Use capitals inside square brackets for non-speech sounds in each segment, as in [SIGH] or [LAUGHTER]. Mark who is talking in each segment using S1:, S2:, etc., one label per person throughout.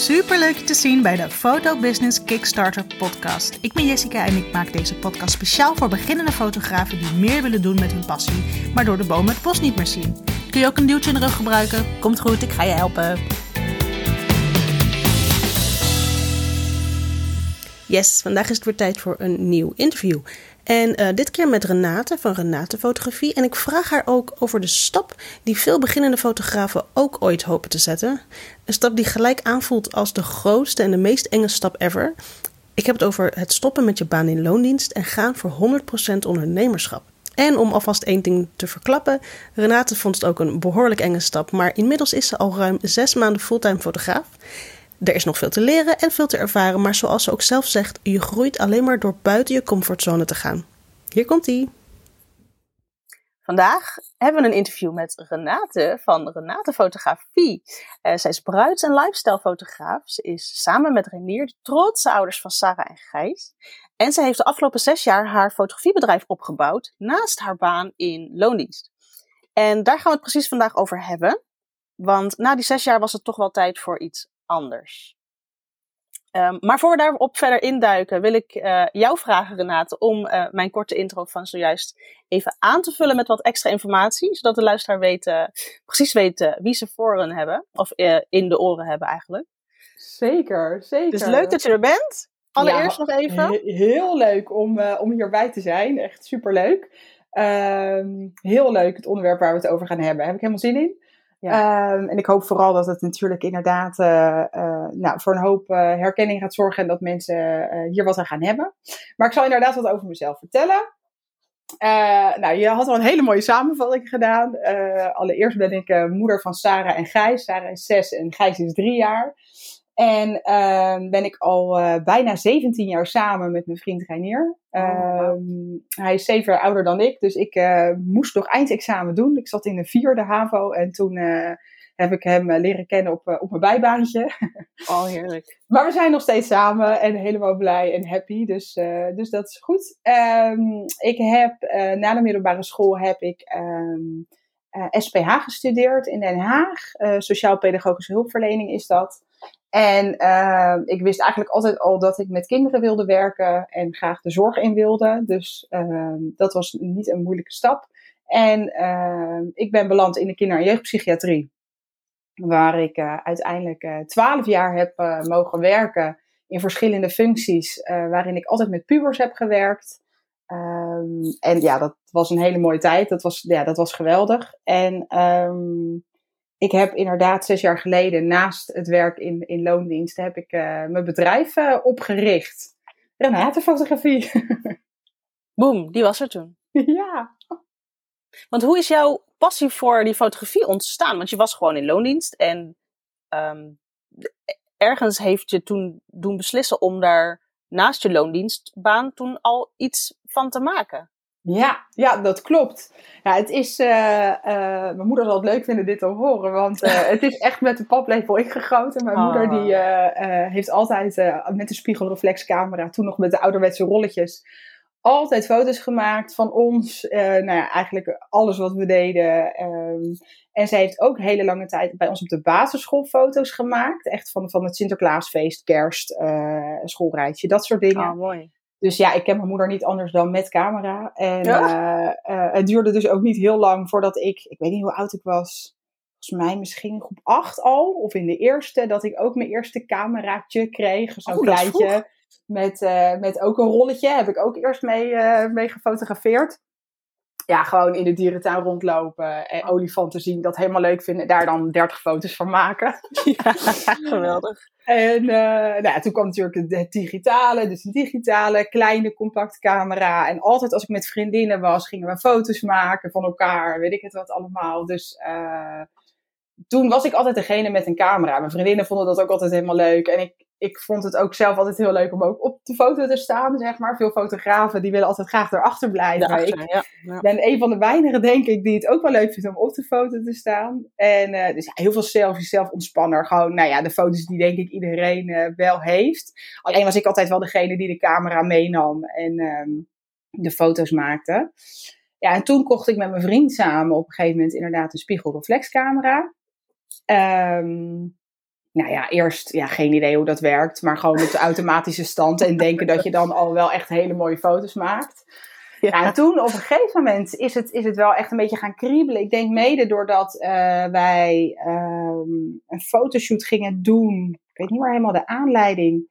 S1: Super leuk je te zien bij de Photo Business Kickstarter podcast. Ik ben Jessica en ik maak deze podcast speciaal voor beginnende fotografen die meer willen doen met hun passie, maar door de bomen het bos niet meer zien. Kun je ook een duwtje in de rug gebruiken? Komt goed, ik ga je helpen. Yes, vandaag is het weer tijd voor een nieuw interview. En uh, dit keer met Renate van Renate Fotografie. En ik vraag haar ook over de stap die veel beginnende fotografen ook ooit hopen te zetten. Een stap die gelijk aanvoelt als de grootste en de meest enge stap ever. Ik heb het over het stoppen met je baan in loondienst en gaan voor 100% ondernemerschap. En om alvast één ding te verklappen, Renate vond het ook een behoorlijk enge stap, maar inmiddels is ze al ruim zes maanden fulltime fotograaf. Er is nog veel te leren en veel te ervaren, maar zoals ze ook zelf zegt, je groeit alleen maar door buiten je comfortzone te gaan. Hier komt ie. Vandaag hebben we een interview met Renate van Renate Fotografie. Uh, zij is bruids- en lifestyle-fotograaf. Ze is samen met Renier de trotse ouders van Sarah en Gijs. En ze heeft de afgelopen zes jaar haar fotografiebedrijf opgebouwd naast haar baan in loondienst. En daar gaan we het precies vandaag over hebben. Want na die zes jaar was het toch wel tijd voor iets anders. Um, maar voor we daarop verder induiken, wil ik uh, jou vragen, Renate, om uh, mijn korte intro van zojuist even aan te vullen met wat extra informatie, zodat de luisteraar weet, uh, precies weet wie ze voor hen hebben, of in de oren hebben eigenlijk.
S2: Zeker, zeker.
S1: Dus leuk dat je er bent. Allereerst nog even.
S2: He heel leuk om, om hierbij te zijn, echt superleuk. Ehm, heel leuk het onderwerp waar we het over gaan hebben. Heb ik helemaal zin in. Um, en ik hoop vooral dat het natuurlijk inderdaad uh, uh, nou, voor een hoop uh, herkenning gaat zorgen en dat mensen hier wat aan gaan hebben. Maar ik zal inderdaad wat over mezelf vertellen. nou, je had al een hele mooie samenvatting gedaan. allereerst ben ik moeder van Sarah en Gijs. Sarah is zes en Gijs is drie jaar. En uh, ben ik al uh, bijna 17 jaar samen met mijn vriend Reinier. Uh, oh, hij is zeven jaar ouder dan ik, dus ik uh, moest nog eindexamen doen. Ik zat in de vierde HAVO en toen uh, heb ik hem leren kennen op, op mijn bijbaantje. [LAUGHS]
S1: Oh, heerlijk.
S2: maar we zijn nog steeds samen en helemaal blij en happy, dus, dus dat is goed. Um, ik heb na de middelbare school heb ik um, SPH gestudeerd in Den Haag. Sociaal-pedagogische hulpverlening is dat. En uh, ik wist eigenlijk altijd al dat ik met kinderen wilde werken en graag de zorg in wilde. Dus uh, dat was niet een moeilijke stap. En uh, ik ben beland in de kinder- en jeugdpsychiatrie. Waar ik uh, uiteindelijk twaalf jaar heb mogen werken in verschillende functies. waarin ik altijd met pubers heb gewerkt. Um, en ja, dat was een hele mooie tijd. Dat was, ja, dat was geweldig. En ik heb inderdaad zes jaar geleden naast het werk in, in loondienst heb ik uh, mijn bedrijf uh, opgericht. Renate Fotografie. [LAUGHS]
S1: Boom, die was er toen.
S2: Ja.
S1: Want hoe is jouw passie voor die fotografie ontstaan? Want je was gewoon in loondienst en um, ergens heeft je toen doen beslissen om daar naast je loondienstbaan toen al iets van te maken.
S2: Ja, ja, dat klopt. Ja, het is, uh, uh, mijn moeder zal het leuk vinden dit te horen, want uh, [LAUGHS] het is echt met de paplepel ingegoten. Mijn oh. moeder die heeft altijd met de spiegelreflexcamera, toen nog met de ouderwetse rolletjes, altijd foto's gemaakt van ons. nou ja, eigenlijk alles wat we deden. Um, en zij heeft ook hele lange tijd bij ons op de basisschool foto's gemaakt. Echt van, van het Sinterklaasfeest, kerst, schoolreisje, dat soort dingen.
S1: Oh, mooi.
S2: Dus ja, ik ken mijn moeder niet anders dan met camera. En ja. uh, uh, het duurde dus ook niet heel lang voordat ik, ik weet niet hoe oud ik was, volgens mij misschien in groep 8 al, of in de eerste, dat ik ook mijn eerste cameraatje kreeg. Zo'n oh, kleintje. Met, uh, met ook een rolletje. Heb ik ook eerst mee, mee gefotografeerd. Ja, gewoon in de dierentuin rondlopen en oh. olifanten zien, dat helemaal leuk vinden. Daar dan 30 foto's van maken. [LAUGHS]
S1: Ja, geweldig.
S2: En uh, nou ja, toen kwam natuurlijk het digitale, dus een digitale kleine compact camera. En altijd als ik met vriendinnen was, gingen we foto's maken van elkaar, weet ik het wat allemaal. Dus uh, toen was ik altijd degene met een camera. Mijn vriendinnen vonden dat ook altijd helemaal leuk. En ik, ik vond het ook zelf altijd heel leuk om ook op de foto te staan, zeg maar. Veel fotografen die willen altijd graag erachter blijven.
S1: Daarachter,
S2: ik
S1: ja, ja.
S2: ben een van de weinigen, denk ik, die het ook wel leuk vindt om op de foto te staan. En uh, dus heel veel selfies, zelf ontspanner. Gewoon, nou ja, de foto's die denk ik iedereen uh, wel heeft. Alleen was ik altijd wel degene die de camera meenam en um, de foto's maakte. Ja, en toen kocht ik met mijn vriend samen op een gegeven moment inderdaad een spiegelreflexcamera. Um, nou ja, eerst ja, geen idee hoe dat werkt, maar gewoon op de [LAUGHS] automatische stand en denken dat je dan al wel echt hele mooie foto's maakt. Ja. en toen op een gegeven moment is het, is het wel echt een beetje gaan kriebelen. Ik denk mede doordat uh, wij um, een fotoshoot gingen doen. Ik weet niet meer helemaal de aanleiding.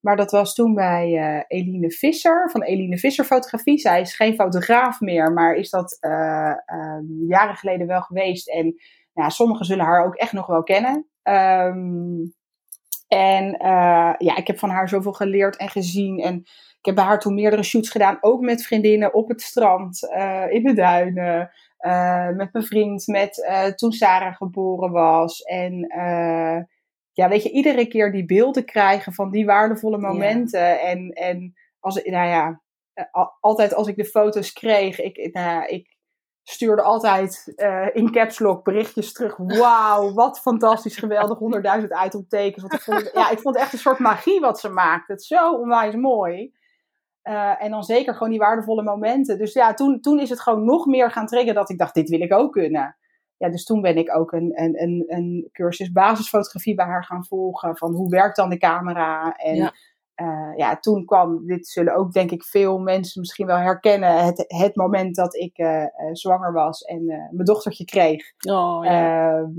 S2: Maar dat was toen bij uh, Eline Visser, van Eline Visser Fotografie. Zij is geen fotograaf meer, maar is dat uh, jaren geleden wel geweest. En ja, sommigen zullen haar ook echt nog wel kennen. Um, en ja, ik heb van haar zoveel geleerd en gezien. En ik heb bij haar toen meerdere shoots gedaan, ook met vriendinnen op het strand, uh, in de duinen. Uh, met mijn vriend, met toen Sarah geboren was. En ja, weet je, iedere keer die beelden krijgen van die waardevolle momenten. En, en als, nou ja, altijd als ik de foto's kreeg, ik, nou ja, ik stuurde altijd in caps lock berichtjes terug. Wauw, wat fantastisch, geweldig, 100.000 itemtekens. Want ik vond, ja, ik vond echt een soort magie wat ze maakt. Het zo onwijs mooi. Uh, en dan zeker gewoon die waardevolle momenten. Dus ja, toen, toen is het gewoon nog meer gaan triggeren dat ik dacht, dit wil ik ook kunnen. Ja, dus toen ben ik ook een, een, een, een cursus basisfotografie bij haar gaan volgen. Van hoe werkt dan de camera? En ja. Uh, ja, toen kwam, dit zullen ook denk ik veel mensen misschien wel herkennen, het, het moment dat ik uh, zwanger was en mijn dochtertje kreeg.
S1: Oh, ja.
S2: Ehm,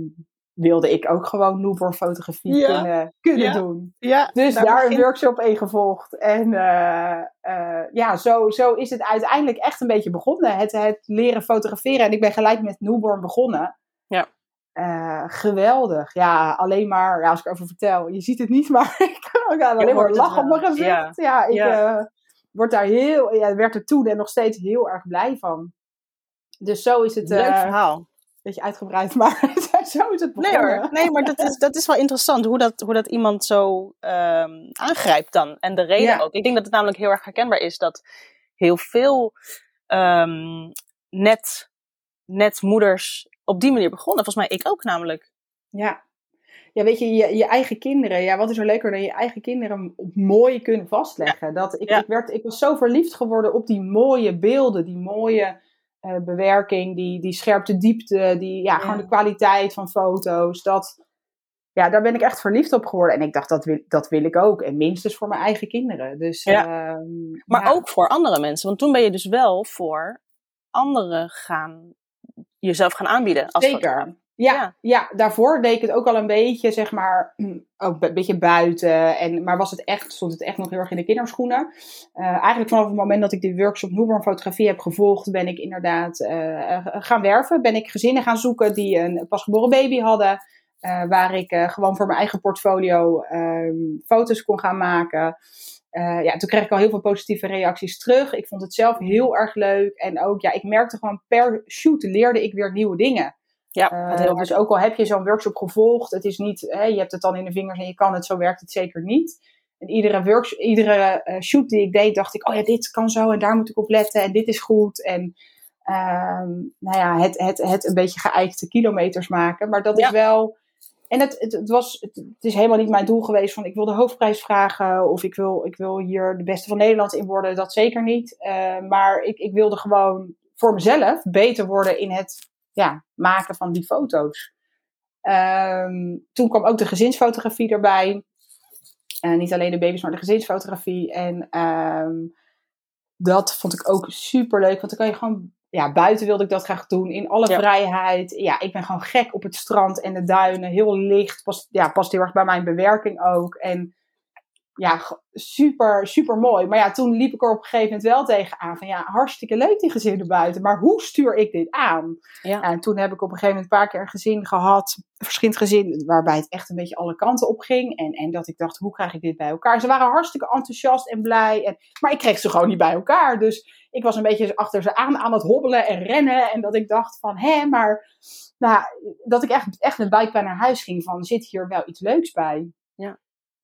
S2: wilde ik ook gewoon newborn fotografie ja. kunnen, kunnen
S1: ja.
S2: doen.
S1: Ja,
S2: dus daar, daar een workshop in gevolgd. En ja, zo, zo is het uiteindelijk echt een beetje begonnen. Het, het leren fotograferen. En ik ben gelijk met newborn begonnen.
S1: Ja.
S2: Uh, geweldig. Ja, alleen maar, ja, als ik erover vertel, je ziet het niet, [LAUGHS] maar ik kan alleen maar lachen op mijn gezicht. Ja, ja ik word daar heel, ja, werd er toen en nog steeds heel erg blij van. Dus zo is het.
S1: Leuk verhaal
S2: beetje uitgebreid, [LAUGHS] maar zo is het begonnen.
S1: Nee hoor, nee, maar dat is, dat is wel interessant hoe dat, hoe dat iemand zo um, aangrijpt dan. En de reden ja. ook. Ik denk dat het namelijk heel erg herkenbaar is dat heel veel um, net, net moeders op die manier begonnen. Volgens mij ik ook namelijk.
S2: Ja. Ja, weet je, je, je eigen kinderen. Ja, wat is er leuker dan je eigen kinderen mooi kunnen vastleggen? Ja. Dat, ik, ja. ik, werd, ik was zo verliefd geworden op die mooie beelden, die mooie uh, bewerking, die, die scherpte diepte, die, ja, ja, gewoon de kwaliteit van foto's. Dat, ja, daar ben ik echt verliefd op geworden. En ik dacht, dat wil, dat wil ik ook. En minstens voor mijn eigen kinderen. Dus,
S1: ja.
S2: uh,
S1: maar ook voor andere mensen. Want toen ben je dus wel voor anderen gaan, jezelf gaan aanbieden. Als
S2: Zeker. Ja, ja, ja. daarvoor deed ik het ook al een beetje, zeg maar, ook een beetje buiten. En, maar was het echt, stond het echt nog heel erg in de kinderschoenen. Uh, eigenlijk vanaf het moment dat ik de workshop newborn fotografie heb gevolgd, ben ik inderdaad uh, gaan werven. Ben ik gezinnen gaan zoeken die een pasgeboren baby hadden. Uh, waar ik gewoon voor mijn eigen portfolio foto's kon gaan maken. Ja, toen kreeg ik al heel veel positieve reacties terug. Ik vond het zelf heel erg leuk. En ook, ja, ik merkte gewoon per shoot leerde ik weer nieuwe dingen.
S1: Ja,
S2: uh, dus ook al heb je zo'n workshop gevolgd, het is niet, hè, je hebt het dan in de vingers en je kan het, zo werkt het zeker niet. En iedere, workshop, iedere uh, shoot die ik deed, dacht ik, oh ja, dit kan zo en daar moet ik op letten en dit is goed. En uh, nou ja, het, het, het een beetje geëikte kilometers maken. Maar dat ja. is wel, en het, het, was, het, is helemaal niet mijn doel geweest van ik wil de hoofdprijs vragen of ik wil, ik wil hier de beste van Nederland in worden. Dat zeker niet. Uh, maar ik, ik wilde gewoon voor mezelf beter worden in het ja, maken van die foto's. Um, toen kwam ook de gezinsfotografie erbij. Uh, niet alleen de baby's, maar de gezinsfotografie. En um, dat vond ik ook super leuk. Want dan kan je gewoon. Ja, buiten wilde ik dat graag doen. In alle ja. vrijheid. Ja, ik ben gewoon gek op het strand en de duinen. Heel licht. Past, ja, past heel erg bij mijn bewerking ook. En ja, super, super mooi. Maar ja, toen liep ik er op een gegeven moment wel tegenaan. Van ja, hartstikke leuk die gezinnen buiten. Maar hoe stuur ik dit aan?
S1: Ja.
S2: En toen heb ik op een gegeven moment een paar keer een gezin gehad. Een verschillend gezin. Waarbij het echt een beetje alle kanten op ging. En, en dat ik dacht, hoe krijg ik dit bij elkaar? Ze waren hartstikke enthousiast en blij. En, maar ik kreeg ze gewoon niet bij elkaar. Dus ik was een beetje achter ze aan aan het hobbelen en rennen. En dat ik dacht van, hé, maar... Nou, dat ik echt, echt met buikpijn naar huis ging van, zit hier wel iets leuks bij?
S1: Ja.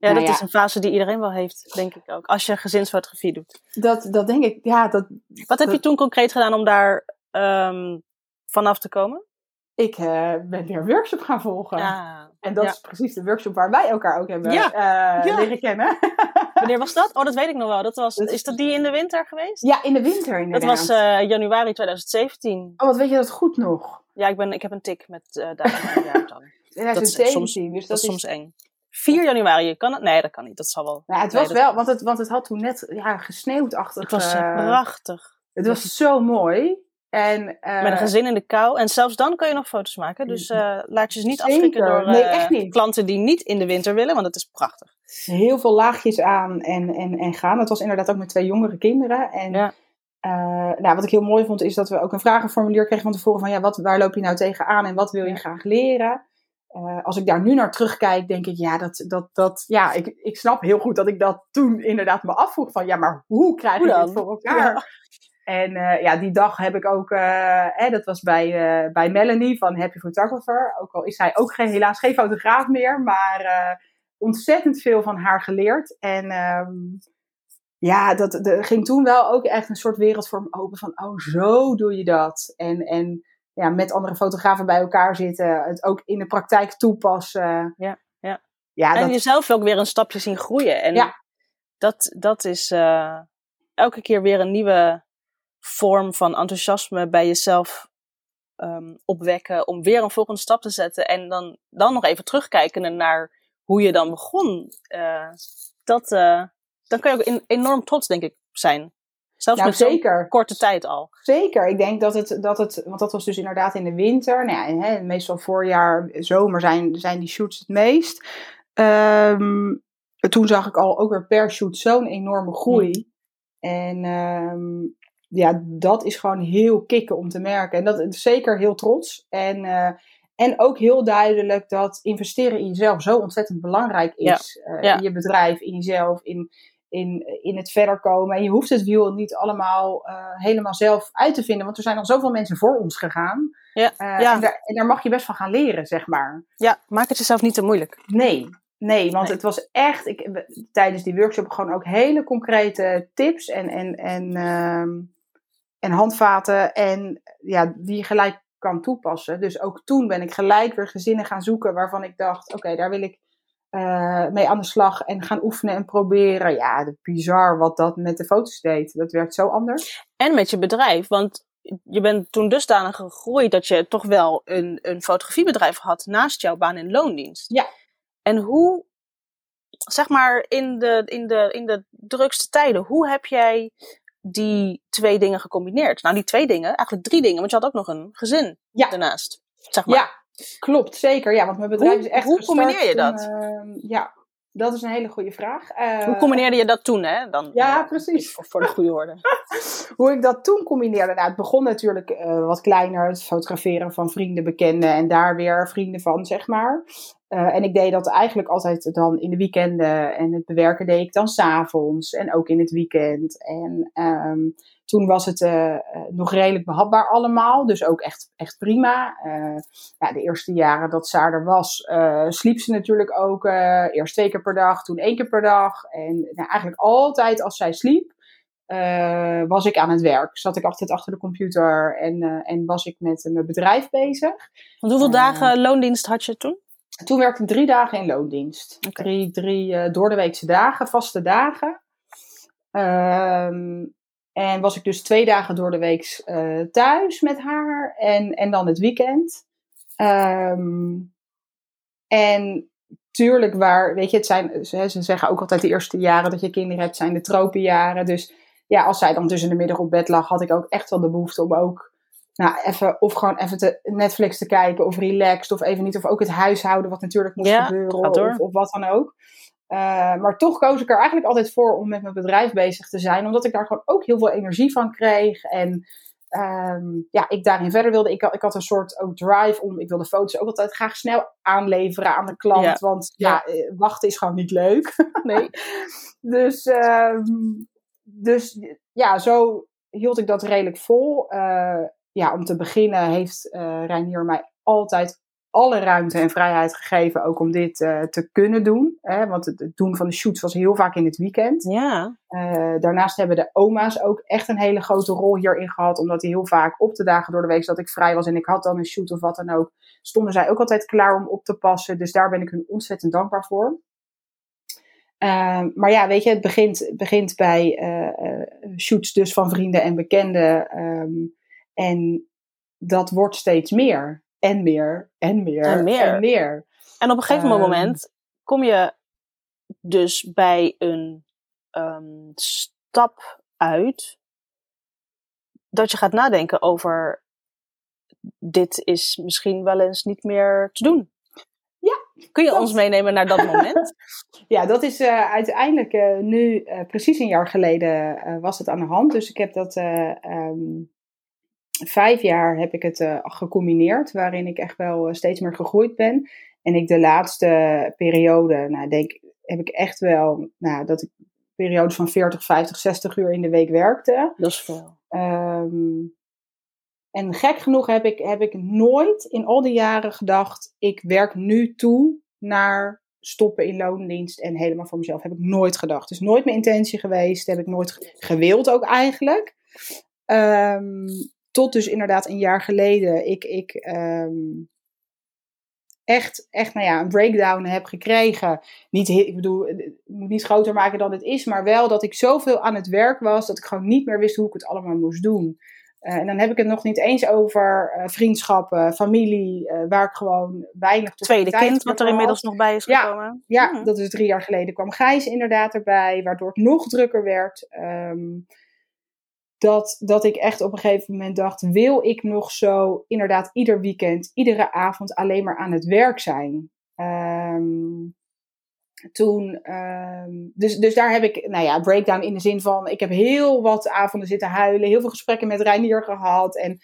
S1: Ja, nou dat ja. is een fase die iedereen wel heeft, denk ik ook. Als je gezinsfotografie doet.
S2: Dat, dat denk ik, ja. Dat,
S1: Wat heb je toen concreet gedaan om daar um, vanaf te komen?
S2: Ik uh, ben weer een workshop gaan volgen.
S1: Ah,
S2: en dat
S1: ja.
S2: is precies de workshop waar wij elkaar ook hebben
S1: ja.
S2: uh,
S1: ja.
S2: leren kennen. [LAUGHS]
S1: Wanneer was dat? Oh, dat weet ik nog wel. Dat was, is, dat die in de winter geweest?
S2: Ja, in de winter inderdaad.
S1: Dat was uh, januari 2017.
S2: Oh, wat weet je dat goed nog?
S1: Ja, ik, ben, ik heb een tik met uh, datum en jaartal.
S2: 2017,
S1: dat is soms,
S2: dus dat,
S1: dat is soms eng. 4 januari, kan het? Nee, dat kan niet. Dat zal wel.
S2: Nou, het was wel, want het, want het had toen net ja, gesneeuwd-achtig.
S1: Het was
S2: eh,
S1: prachtig.
S2: het was zo mooi. En, eh,
S1: Met een gezin in de kou. En zelfs dan kun je nog foto's maken. Dus eh, laat je dus niet
S2: Zeker.
S1: afschrikken door
S2: Nee, echt niet.
S1: klanten die niet in de winter willen, want het is prachtig.
S2: heel veel laagjes aan en, en, en gaan. Het was inderdaad ook met twee jongere kinderen. En
S1: Ja.
S2: nou, wat ik heel mooi vond, is dat we ook een vragenformulier kregen van tevoren van ja, wat, waar loop je nou tegenaan en wat wil je
S1: Ja.
S2: graag leren? Eh, als ik daar nu naar terugkijk, denk ik, ja, dat, dat, dat, ja ik, ik snap heel goed dat ik dat toen inderdaad me afvroeg van, ja, maar hoe krijg je
S1: dan?
S2: dit voor elkaar? En eh, ja, die dag heb ik ook, eh, hè, dat was bij, bij Melanie van Happy Photographer. Ook al is zij ook geen, helaas geen fotograaf meer, maar ontzettend veel van haar geleerd. En ehm, ja, dat, er ging toen wel ook echt een soort wereld voor me open van, oh, zo doe je dat. En, en ja, met andere fotografen bij elkaar zitten, het ook in de praktijk toepassen.
S1: Ja, ja.
S2: Ja,
S1: en
S2: dat,
S1: jezelf ook weer een stapje zien groeien. En
S2: Ja.
S1: dat, dat is eh, elke keer weer een nieuwe vorm van enthousiasme bij jezelf ehm, opwekken. Om weer een volgende stap te zetten. En dan, dan nog even terugkijken naar hoe je dan begon. Eh, dat, eh, dan kan je ook in- enorm trots, denk ik, zijn. Zelfs
S2: nou,
S1: met
S2: zeker.
S1: korte tijd al.
S2: Zeker, ik denk dat het, dat het, want dat was dus inderdaad in de winter. Nou ja, hè, meestal voorjaar, zomer zijn, zijn die shoots het meest. Ehm, toen zag ik al ook weer per shoot zo'n enorme groei. En ehm, ja, dat is gewoon heel kicken om te merken. En dat is zeker heel trots. En, eh, en ook heel duidelijk dat investeren in jezelf zo ontzettend belangrijk is. Eh,
S1: ja.
S2: In je bedrijf, in jezelf, in, in, in het verder komen. En je hoeft het wiel niet allemaal eh, helemaal zelf uit te vinden. Want er zijn al zoveel mensen voor ons gegaan.
S1: Ja,
S2: Eh,
S1: ja.
S2: en, daar, en daar mag je best van gaan leren, zeg maar.
S1: ja, maak het jezelf niet te moeilijk.
S2: Nee, nee, want
S1: Nee.
S2: het was echt, ik, we- tijdens die workshop gewoon ook hele concrete tips en, en, en, ehm, en handvaten en ja, die je gelijk kan toepassen. Dus ook toen ben ik gelijk weer gezinnen gaan zoeken waarvan ik dacht, oké, daar wil ik eh, mee aan de slag en gaan oefenen en proberen. Ja, bizar wat dat met de foto's deed. Dat werkt zo anders.
S1: En met je bedrijf. Want je bent toen dusdanig gegroeid dat je toch wel een, een fotografiebedrijf had naast jouw baan in loondienst.
S2: Ja.
S1: En hoe, zeg maar, in de, in, de, in de drukste tijden, hoe heb jij die twee dingen gecombineerd? Nou, die twee dingen, eigenlijk drie dingen, want je had ook nog een gezin
S2: Ja.
S1: daarnaast. Zeg maar.
S2: Ja, klopt, zeker. Ja, want mijn bedrijf
S1: Hoe-
S2: is echt
S1: hoe
S2: gestart
S1: combineer je
S2: toen,
S1: dat?
S2: ehm, ja, dat is een hele goede vraag. Eh,
S1: Hoe combineerde je dat toen, hè? Dan,
S2: Ja, precies.
S1: Voor, voor de goede orde. [LAUGHS]
S2: hoe ik dat toen combineerde. Nou, het begon natuurlijk eh, wat kleiner, het fotograferen van vrienden, bekenden en daar weer vrienden van, zeg maar. Eh, en ik deed dat eigenlijk altijd dan in de weekenden en het bewerken deed ik dan s'avonds en ook in het weekend. En ehm, toen was het eh, eh, nog redelijk behapbaar allemaal, dus ook echt, echt prima. Eh, ja, de eerste jaren dat Saar er was, eh, sliep ze natuurlijk ook eerst twee keer per dag, toen één keer per dag. En nou, eigenlijk altijd als zij sliep, was ik aan het werk. Zat ik altijd achter de computer en, en was ik met mijn bedrijf bezig.
S1: Want hoeveel dagen loondienst had je toen?
S2: Toen werkte ik drie dagen in loondienst. Drie, drie door de weekse dagen, vaste dagen. Ehm, en was ik dus twee dagen door de week eh, thuis met haar en, en dan het weekend. Ehm, en tuurlijk waar, weet je, het zijn, ze, ze zeggen ook altijd de eerste jaren dat je kinderen hebt, zijn de tropenjaren. Dus ja, als zij dan tussen de middag op bed lag, had ik ook echt wel de behoefte om ook, nou, even, of gewoon even te Netflix te kijken, of relaxed, of even niet, of ook het huishouden, wat natuurlijk moest
S1: Ja,
S2: gebeuren, of, of wat dan ook. Eh, maar toch koos ik er eigenlijk altijd voor om met mijn bedrijf bezig te zijn, omdat ik daar gewoon ook heel veel energie van kreeg. En ehm, ja, ik daarin verder wilde. Ik, had- ik had een soort ook drive om, ik wilde foto's ook altijd graag snel aanleveren aan de klant.
S1: Ja.
S2: Want ja, eh, wachten is gewoon niet leuk. [LAUGHS]
S1: Nee. [LAUGHS]
S2: dus, ehm, dus ja, zo hield ik dat redelijk vol. Eh, ja, om te beginnen heeft eh Reinier mij altijd alle ruimte en vrijheid gegeven, ook om dit eh, te kunnen doen. Hè? Want het, het doen van de shoots was heel vaak in het weekend.
S1: Ja.
S2: Eh, daarnaast hebben de oma's ook echt een hele grote rol hierin gehad. Omdat die heel vaak op de dagen door de week dat ik vrij was en ik had dan een shoot of wat dan ook, stonden zij ook altijd klaar om op te passen. Dus daar ben ik hun ontzettend dankbaar voor. Ehm, maar ja, weet je, het begint, begint bij eh, eh, shoots dus van vrienden en bekenden. ehm, en dat wordt steeds meer. En meer, en meer,
S1: En meer.
S2: en meer.
S1: En op een gegeven
S2: Ehm,
S1: moment kom je dus bij een um, stap uit dat je gaat nadenken over dit is misschien wel eens niet meer te doen.
S2: Ja.
S1: Kun je ons meenemen naar dat moment? [LAUGHS]
S2: ja, dat is uh, uiteindelijk uh, nu uh, precies een jaar geleden was het aan de hand. Dus ik heb dat um, vijf jaar heb ik het gecombineerd, waarin ik echt wel steeds meer gegroeid ben. En ik de laatste periode, nou, denk, heb ik echt wel, nou, dat ik periodes van 40, 50, 60 uur in de week werkte.
S1: Dat is veel.
S2: Um, en gek genoeg heb ik, heb ik nooit in al die jaren gedacht, ik werk nu toe naar stoppen in loondienst en helemaal voor mezelf. Heb ik nooit gedacht. Dus nooit mijn intentie geweest. Heb ik nooit gewild ook eigenlijk. Um, tot dus inderdaad een jaar geleden ik, ik um, echt, echt nou ja, een breakdown heb gekregen. Niet, ik bedoel, ik moet niet groter maken dan het is, maar wel dat ik zoveel aan het werk was dat ik gewoon niet meer wist hoe ik het allemaal moest doen. Uh, en dan heb ik het nog niet eens over uh, vriendschappen, familie, uh, waar ik gewoon weinig
S1: tot Tweede kind, wat er inmiddels nog bij is gekomen.
S2: Ja, hmm. dat is drie jaar geleden kwam Gijs inderdaad erbij, waardoor het nog drukker werd. Um, dat, dat ik echt op een gegeven moment dacht: wil ik nog zo inderdaad ieder weekend, iedere avond alleen maar aan het werk zijn? Um, toen, um, dus, dus daar heb ik, nou ja, breakdown in de zin van: ik heb heel wat avonden zitten huilen, heel veel gesprekken met Reinier gehad. En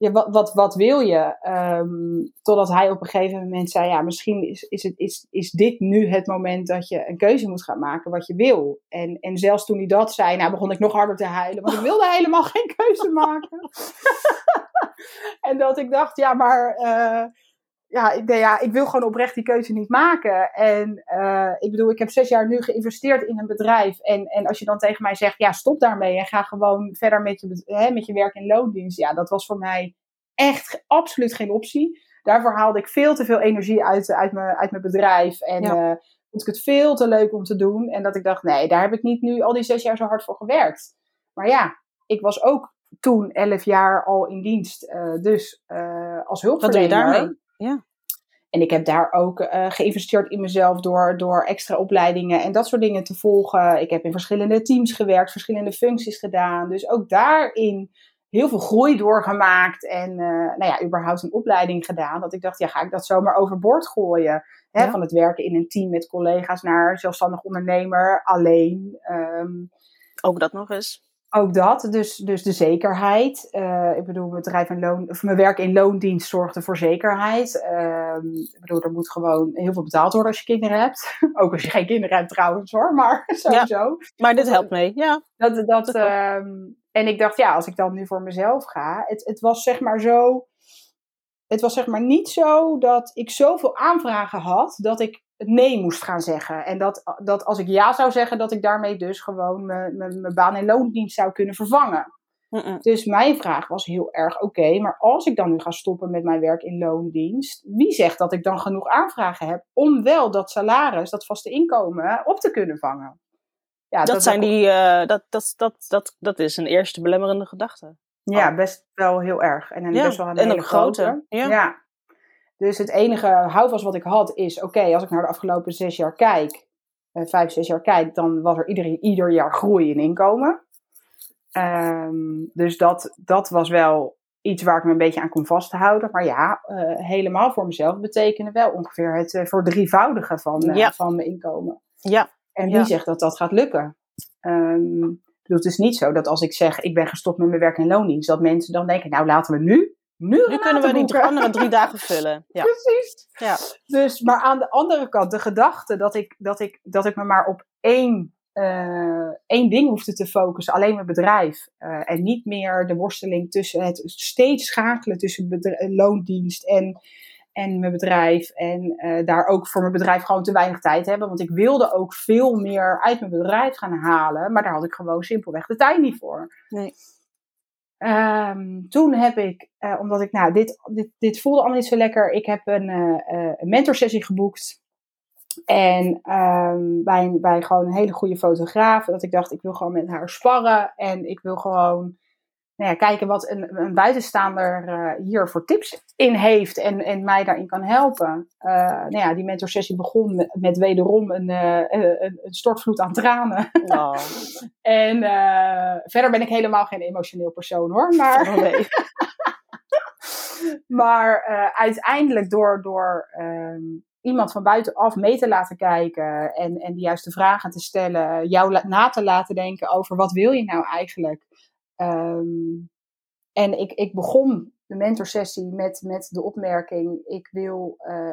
S2: ja, wat, wat, wat wil je? Um, totdat hij op een gegeven moment zei, ja, misschien is, is, het, is, is dit nu het moment dat je een keuze moet gaan maken wat je wil. En, en zelfs toen hij dat zei, nou begon ik nog harder te huilen, want ik wilde [LAUGHS] helemaal geen keuze maken. [LAUGHS] en dat ik dacht, ja, maar... Uh, ja, ik, ja, ik wil gewoon oprecht die keuze niet maken. En uh, ik bedoel, ik heb zes jaar nu geïnvesteerd in een bedrijf. En, en als je dan tegen mij zegt, ja, stop daarmee en ga gewoon verder met je, hè, met je werk in loondienst. Ja, dat was voor mij echt absoluut geen optie. Daarvoor haalde ik veel te veel energie uit, uit, mijn, uit mijn bedrijf. En ja. uh, vond ik het veel te leuk om te doen. En dat ik dacht, nee, daar heb ik niet nu al die zes jaar zo hard voor gewerkt. Maar ja, ik was ook toen elf jaar al in dienst. Uh, dus als hulpverlener. Wat doe je daarmee?
S1: Ja.
S2: En ik heb daar ook uh, geïnvesteerd in mezelf door, door extra opleidingen en dat soort dingen te volgen. Ik heb in verschillende teams gewerkt, verschillende functies gedaan. Dus ook daarin heel veel groei doorgemaakt. En uh, nou ja, überhaupt een opleiding gedaan. Dat ik dacht, ja, ga ik dat zomaar overboord gooien? Hè? Ja. Van het werken in een team met collega's naar zelfstandig ondernemer, alleen. Um,
S1: ook dat nog eens.
S2: Ook dat, dus, dus de zekerheid. Uh, ik bedoel, mijn, bedrijf en loon, of mijn werk in loondienst zorgde voor zekerheid. Uh, ik bedoel, er moet gewoon heel veel betaald worden als je kinderen hebt. [LAUGHS] Ook als je geen kinderen hebt trouwens hoor, maar [LAUGHS] sowieso. Ja,
S1: maar dit helpt mee, ja.
S2: Dat, dat, um, en ik dacht, ja, als ik dan nu voor mezelf ga. Het, het was zeg maar zo. Het was zeg maar niet zo dat ik zoveel aanvragen had dat ik nee moest gaan zeggen. En dat, dat als ik ja zou zeggen, dat ik daarmee dus gewoon mijn baan en loondienst zou kunnen vervangen. Mm -mm. Dus mijn vraag was heel erg: oké, okay, maar als ik dan nu ga stoppen met mijn werk in loondienst, wie zegt dat ik dan genoeg aanvragen heb om wel dat salaris, dat vaste inkomen, op te kunnen vangen?
S1: Ja, dat, dat zijn die, uh, dat, dat, dat, dat, dat is een eerste belemmerende gedachte.
S2: Ja, oh. best wel heel erg. En,
S1: ja,
S2: best wel een
S1: en
S2: hele
S1: een grote. grote.
S2: Ja. ja. Dus het enige houvast wat ik had is, oké, okay, als ik naar de afgelopen zes jaar kijk, uh, vijf, zes jaar kijk, dan was er ieder, ieder jaar groei in inkomen. Um, dus dat, dat was wel iets waar ik me een beetje aan kon vasthouden. Maar ja, uh, helemaal voor mezelf betekende wel ongeveer het uh, verdrievoudigen van, ja. van mijn inkomen.
S1: Ja.
S2: En wie ja. zegt dat dat gaat lukken? Um, het is niet zo dat als ik zeg, ik ben gestopt met mijn werk en loondienst, dat mensen dan denken, nou laten we nu nu,
S1: nu kunnen we die andere drie dagen [LAUGHS] vullen. Ja.
S2: Precies.
S1: Ja.
S2: Dus, maar aan de andere kant, de gedachte dat ik, dat ik, dat ik me maar op één, uh, één ding hoefde te focussen, alleen mijn bedrijf. Uh, en niet meer de worsteling tussen het steeds schakelen tussen loondienst en, en mijn bedrijf. En uh, daar ook voor mijn bedrijf gewoon te weinig tijd hebben. Want ik wilde ook veel meer uit mijn bedrijf gaan halen. Maar daar had ik gewoon simpelweg de tijd niet voor.
S1: Nee.
S2: Um, toen heb ik, uh, omdat ik, nou, dit, dit, dit voelde allemaal niet zo lekker. Ik heb een, uh, een mentorsessie geboekt. En um, bij, bij gewoon een hele goede fotograaf. Dat ik dacht, ik wil gewoon met haar sparren. En ik wil gewoon nou ja, kijken wat een, een buitenstaander uh, hier voor tips in heeft en, en mij daarin kan helpen. Uh, nou ja, die mentorsessie begon met, met wederom een, uh, een, een, stortvloed aan tranen. Oh. [LAUGHS] en verder ben ik helemaal geen emotioneel persoon hoor. Maar, oh, nee. [LAUGHS] maar uiteindelijk door, door ehm, iemand van buitenaf mee te laten kijken en, en de juiste vragen te stellen, jou na te laten denken over wat wil je nou eigenlijk. Um, en ik, ik begon de mentorsessie met, met de opmerking: ik wil, uh,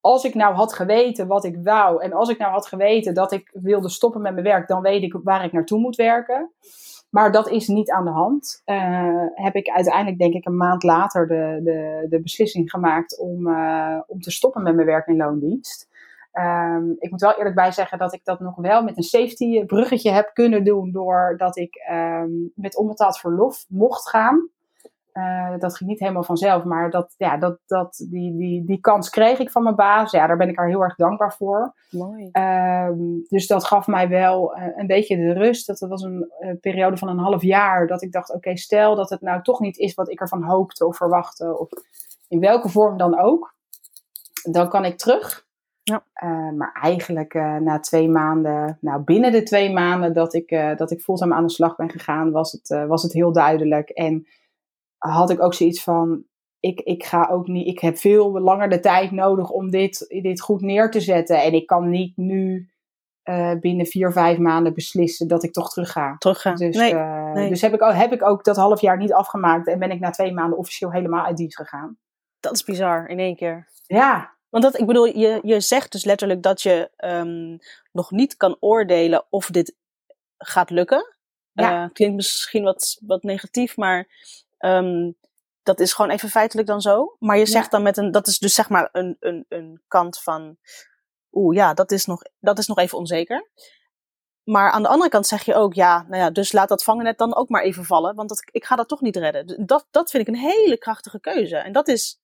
S2: als ik nou had geweten wat ik wou, en als ik nou had geweten dat ik wilde stoppen met mijn werk, dan weet ik waar ik naartoe moet werken. Maar dat is niet aan de hand. Uh, heb ik uiteindelijk, denk ik, een maand later de, de, de beslissing gemaakt om, uh, om te stoppen met mijn werk in loondienst. Um, ik moet wel eerlijk bij zeggen dat ik dat nog wel met een safety bruggetje heb kunnen doen. Doordat ik um, met onbetaald verlof mocht gaan. Uh, dat ging niet helemaal vanzelf, maar dat, ja, dat, dat, die, die, die kans kreeg ik van mijn baas. Ja, daar ben ik haar heel erg dankbaar voor.
S1: Mooi.
S2: Um, dus dat gaf mij wel uh, een beetje de rust. Dat was een uh, periode van een half jaar. Dat ik dacht, oké, okay, stel dat het nou toch niet is wat ik ervan hoopte of verwachtte. Of in welke vorm dan ook. Dan kan ik terug.
S1: Ja.
S2: Uh, maar eigenlijk uh, na twee maanden, nou binnen de twee maanden dat ik, uh, dat ik fulltime aan de slag ben gegaan, was het, was het heel duidelijk. En had ik ook zoiets van, ik, ik ga ook niet, ik heb veel langer de tijd nodig om dit, dit goed neer te zetten. En ik kan niet nu binnen vier, vijf maanden beslissen dat ik toch terug ga.
S1: Terug ga.
S2: Dus,
S1: nee, nee.
S2: dus heb, ik, heb ik ook dat half jaar niet afgemaakt en ben ik na twee maanden officieel helemaal uit dienst gegaan.
S1: Dat is bizar, in één keer.
S2: Ja,
S1: want dat, ik bedoel, je, je zegt dus letterlijk dat je um, nog niet kan oordelen of dit gaat lukken.
S2: Ja.
S1: Uh, klinkt misschien wat, wat negatief, maar um, dat is gewoon even feitelijk dan zo. Maar je zegt ja. dan met een, dat is dus zeg maar een, een, een kant van, oeh ja, dat is, nog, dat is nog even onzeker. Maar aan de andere kant zeg je ook, ja, nou ja, dus laat dat vangenet dan ook maar even vallen, want dat, ik ga dat toch niet redden. Dat, dat vind ik een hele krachtige keuze. En dat is,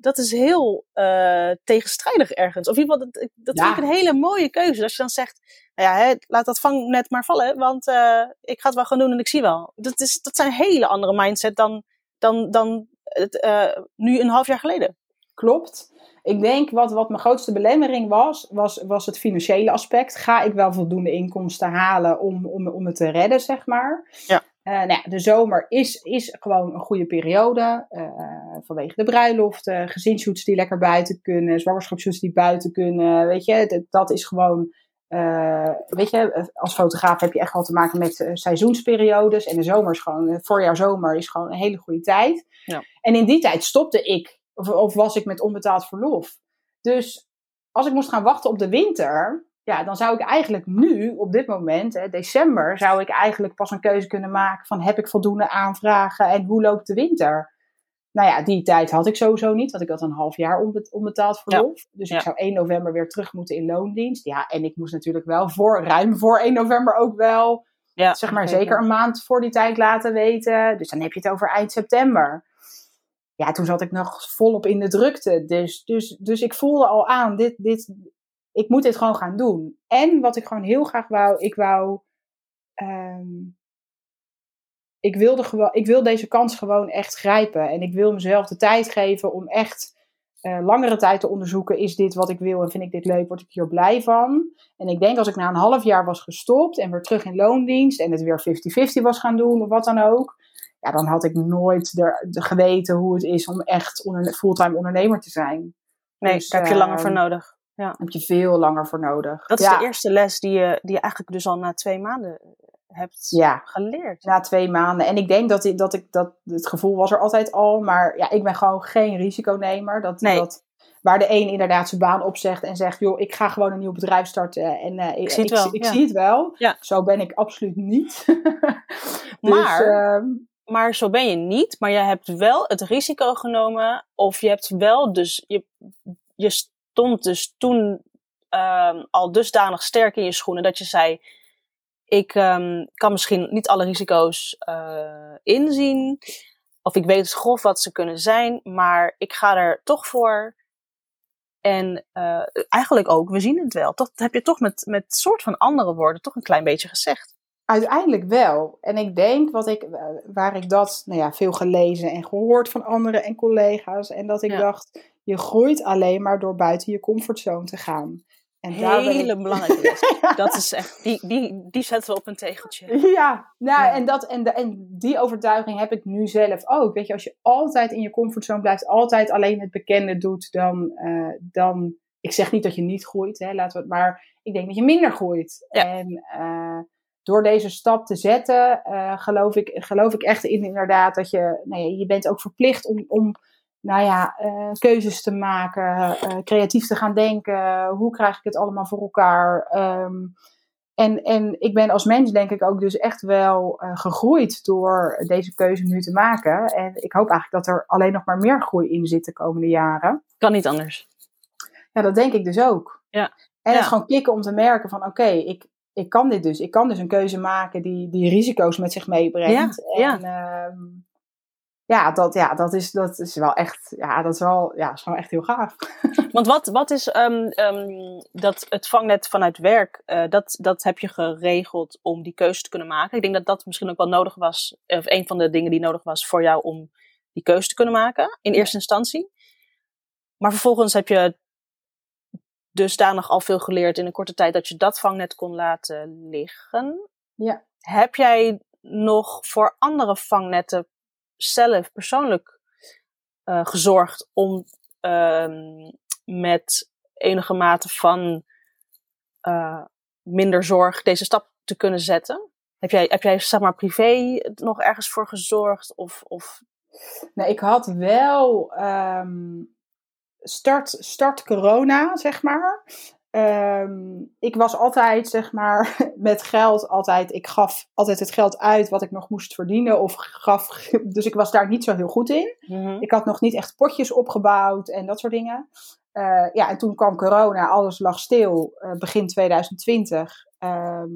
S1: dat is heel uh, tegenstrijdig ergens. Of in ieder geval, dat, dat ja. vind ik een hele mooie keuze. Als je dan zegt, nou ja, hè, laat dat vangnet maar vallen, want uh, ik ga het wel gaan doen en ik zie wel. Dat, is, dat zijn een hele andere mindset dan, dan, dan het, uh, nu een half jaar geleden.
S2: Klopt. Ik denk wat, wat mijn grootste belemmering was, was, was het financiële aspect. Ga ik wel voldoende inkomsten halen om, om, om het te redden, zeg maar?
S1: Ja.
S2: Uh, nou ja, de zomer is, is gewoon een goede periode. Uh, vanwege de bruiloften, gezinsshoots die lekker buiten kunnen, zwangerschapsshoots die buiten kunnen. Weet je, dat, is gewoon. Uh, weet je, als fotograaf heb je echt wel te maken met seizoensperiodes. En de zomer is gewoon, voorjaar zomer is gewoon een hele goede tijd.
S1: Ja.
S2: En in die tijd stopte ik, of, of was ik met onbetaald verlof. Dus als ik moest gaan wachten op de winter, ja, dan zou ik eigenlijk nu, op dit moment, hè, december, zou ik eigenlijk pas een keuze kunnen maken van heb ik voldoende aanvragen en hoe loopt de winter? Nou ja, die tijd had ik sowieso niet, want ik had een half jaar onbetaald verlof. Ja. Dus ik zou 1 november weer terug moeten in loondienst. Ja, en ik moest natuurlijk wel voor, ruim voor 1 november ook wel,
S1: ja,
S2: zeg maar zeker een maand voor die tijd laten weten. Dus dan heb je het over eind september. Ja, toen zat ik nog volop in de drukte. Dus, dus, dus ik voelde al aan, dit, dit, ik moet dit gewoon gaan doen. En wat ik gewoon heel graag wou, ik wou. Um, ik, wilde gewoon, ik wil deze kans gewoon echt grijpen. En ik wil mezelf de tijd geven om echt uh, langere tijd te onderzoeken. Is dit wat ik wil en vind ik dit leuk? Word ik hier blij van? En ik denk als ik na een half jaar was gestopt en weer terug in loondienst en het weer 50-50 was gaan doen of wat dan ook. Ja, dan had ik nooit de geweten hoe het is om echt onder, fulltime ondernemer te zijn.
S1: Nee, dus, daar heb je uh, langer voor nodig. Ja.
S2: Daar heb je veel langer voor nodig.
S1: Dat is
S2: ja.
S1: de eerste les die je, die je eigenlijk dus al na twee maanden hebt
S2: ja.
S1: geleerd.
S2: Na twee maanden. En ik denk dat, ik, dat, ik, dat het gevoel was er altijd al. Maar ja, ik ben gewoon geen risiconemer. Dat,
S1: nee.
S2: dat, waar de een inderdaad zijn baan opzegt en zegt... joh, ik ga gewoon een nieuw bedrijf starten. En uh,
S1: ik, zie het wel.
S2: Ik, ik
S1: ja.
S2: zie het wel.
S1: Ja.
S2: Zo ben ik absoluut niet. [LAUGHS]
S1: dus, maar... Uh, maar zo ben je niet, maar je hebt wel het risico genomen. Of je hebt wel dus. Je, je stond dus toen um, al dusdanig sterk in je schoenen dat je zei: Ik um, kan misschien niet alle risico's uh, inzien. Of ik weet grof wat ze kunnen zijn, maar ik ga er toch voor. En uh, eigenlijk ook, we zien het wel. Dat heb je toch met, met soort van andere woorden toch een klein beetje gezegd.
S2: Uiteindelijk wel. En ik denk wat ik, eh, waar ik dat nou ja, veel gelezen en gehoord van anderen en collega's. En dat ik
S1: Ja.
S2: dacht, je groeit alleen maar door buiten je comfortzone te gaan. En
S1: Hele
S2: ik,
S1: belangrijke les. [LAUGHS] Dat is echt, die, die, die zetten we op een tegeltje.
S2: Ja, nou,
S1: Ja.
S2: En, dat, en, de- en die overtuiging heb ik nu zelf ook. Weet je, als je altijd in je comfortzone blijft, altijd alleen het bekende doet, dan, eh, dan ik zeg niet dat je niet groeit, hè, laten we het maar, ik denk dat je minder groeit.
S1: Ja.
S2: En eh, door deze stap te zetten, eh, geloof, ik, geloof ik echt in inderdaad dat je, nou ja, je bent ook verplicht om, om nou ja, eh, keuzes te maken, eh, creatief te gaan denken. Hoe krijg ik het allemaal voor elkaar? Ehm, en, en ik ben als mens denk ik ook dus echt wel eh, gegroeid door deze keuze nu te maken. En ik hoop eigenlijk dat er alleen nog maar meer groei in zit de komende jaren.
S1: Kan niet anders.
S2: Ja, dat denk ik dus ook.
S1: Ja.
S2: En het
S1: Ja.
S2: is gewoon klikken om te merken van oké, ik, ik kan dit dus. Ik kan dus een keuze maken die, die risico's met zich meebrengt.
S1: Ja,
S2: En ehm, ja, dat, ja, dat is, dat is wel echt, ja, dat is wel, ja, is gewoon echt heel gaaf. [LAUGHS]
S1: Want wat, wat is ehm, ehm, dat het vangnet vanuit werk, eh, dat, dat heb je geregeld om die keuze te kunnen maken. Ik denk dat dat misschien ook wel nodig was, of een van de dingen die nodig was voor jou om die keuze te kunnen maken, in eerste instantie. Maar vervolgens heb je dusdanig al veel geleerd in een korte tijd dat je dat vangnet kon laten liggen.
S2: Ja.
S1: Heb jij nog voor andere vangnetten zelf persoonlijk eh, gezorgd om ehm, met enige mate van eh, minder zorg deze stap te kunnen zetten? Heb jij, heb jij zeg maar privé nog ergens voor gezorgd? Of, of...
S2: Nou, ik had wel ehm, start, start corona, zeg maar. Ehm, ik was altijd, zeg maar, [LAUGHS] met geld altijd. Ik gaf altijd het geld uit wat ik nog moest verdienen. Of gaf, [LAUGHS] dus ik was daar niet zo heel goed in. Ik had nog niet echt potjes opgebouwd en dat soort dingen. Eh, ja, en toen kwam corona, alles lag stil, eh, begin 2020. Ehm,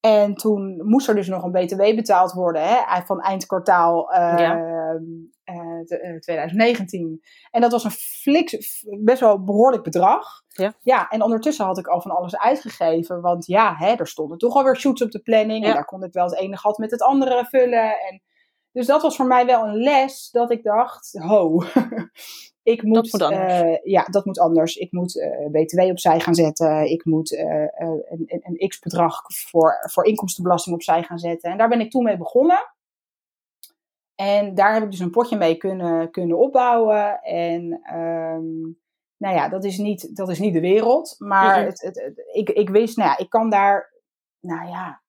S2: en toen moest er dus nog een BTW betaald worden hè, van eind kwartaal eh, eh, te- eh, 2019. En dat was een fliks, best wel behoorlijk bedrag.
S1: Ja.
S2: ja, en ondertussen had ik al van alles uitgegeven. Want ja, hè, er stonden toch alweer shoots op de planning.
S1: Ja.
S2: En daar kon ik wel het ene gat met het andere vullen. En, dus dat was voor mij wel een les dat ik dacht, ho, [LAUGHS] ik moet,
S1: moet anders.
S2: eh, ja, dat moet anders. Ik moet eh, BTW opzij gaan zetten. Ik moet eh, een, een, een x-bedrag voor, voor inkomstenbelasting opzij gaan zetten. En daar ben ik toen mee begonnen. En daar heb ik dus een potje mee kunnen, kunnen opbouwen. En ehm, nou ja, dat is niet, dat is niet de wereld. Maar
S1: Mhm.
S2: het, het, het- ik, ik wist, nou ja, ik kan daar, nou ja,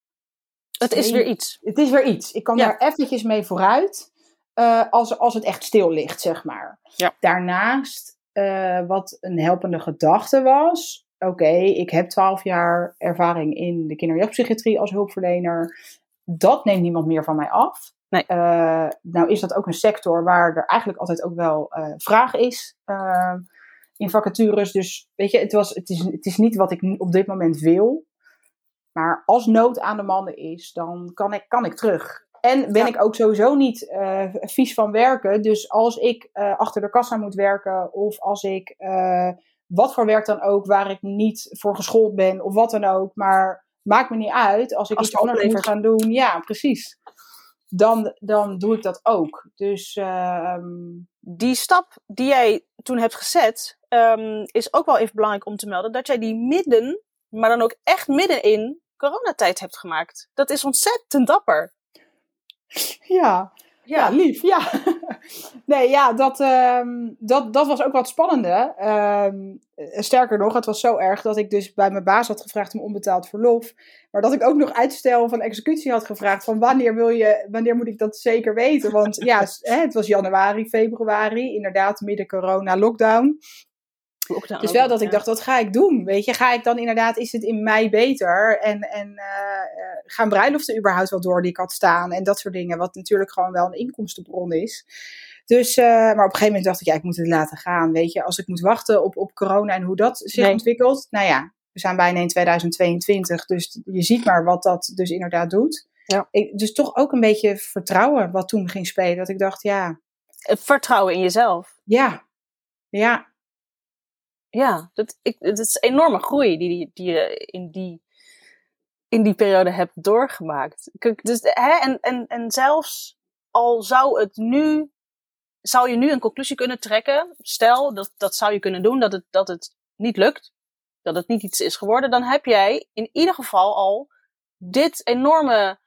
S1: Het is weer iets.
S2: het is weer iets. Ik kan
S1: Ja.
S2: daar eventjes mee vooruit. Eh, als, als het echt stil ligt, zeg maar.
S1: Ja.
S2: Daarnaast, eh, wat een helpende gedachte was. Oké, ik heb 12 jaar ervaring in de kinder- en jeugdpsychiatrie als hulpverlener. Dat neemt niemand meer van mij af.
S1: Nee.
S2: Eh, nou is dat ook een sector waar er eigenlijk altijd ook wel vraag is in vacatures. Dus weet je, het, was, het, is, het is niet wat ik op dit moment wil. Maar als nood aan de mannen is, dan kan ik, kan ik terug. En ben
S1: Ja.
S2: ik ook sowieso niet eh, vies van werken. Dus als ik eh, achter de kassa moet werken, of als ik eh, wat voor werk dan ook, waar ik niet voor geschoold ben, of wat dan ook, maar maakt me niet uit. Als ik
S1: Als
S2: iets anders moet gaan doen, ja, precies. Dan, dan doe ik dat ook. Dus ehm,
S1: die stap die jij toen hebt gezet, ehm, is ook wel even belangrijk om te melden. Dat jij die midden, maar dan ook echt midden in coronatijd hebt gemaakt. Dat is ontzettend dapper. [LAUGHS]
S2: ja, Ja, lief, ja. [LAUGHS] nee, ja, dat, ehm, dat, dat was ook wat spannende. Ehm, eh, sterker nog, het was zo erg dat ik dus bij mijn baas had gevraagd om onbetaald verlof. Maar dat ik ook nog uitstel van executie had gevraagd. Van wanneer, wil je, wanneer moet ik dat zeker weten? Want ja, het was januari, februari. Inderdaad, midden corona, lockdown. Dus wel dat ik dacht, wat ga ik doen? Weet je, ga ik dan inderdaad, is het in mei beter? En, en eh, eh, gaan bruiloften überhaupt wel door die ik had staan? En dat soort dingen, wat natuurlijk gewoon wel een inkomstenbron is. Dus, eh, maar op een gegeven moment dacht ik, ja, ik moet het laten gaan. Weet je, als ik moet wachten op, op corona en hoe dat zich
S1: Nee.
S2: ontwikkelt. Nou ja, we zijn bijna in 2022, dus je ziet maar wat dat dus inderdaad doet.
S1: Ja.
S2: Ik, dus toch ook een beetje vertrouwen wat toen ging spelen. Dat ik dacht, ja,
S1: Vertrouwen in jezelf.
S2: ja, ja,
S1: Ja, dat, ik, het is een enorme groei die, die, je in die in die periode hebt doorgemaakt. Dus, hè, en, en, en zelfs al zou het nu, zou je nu een conclusie kunnen trekken, stel dat, dat zou je kunnen doen, dat het, dat het niet lukt, dat het niet iets is geworden, dan heb jij in ieder geval al dit enorme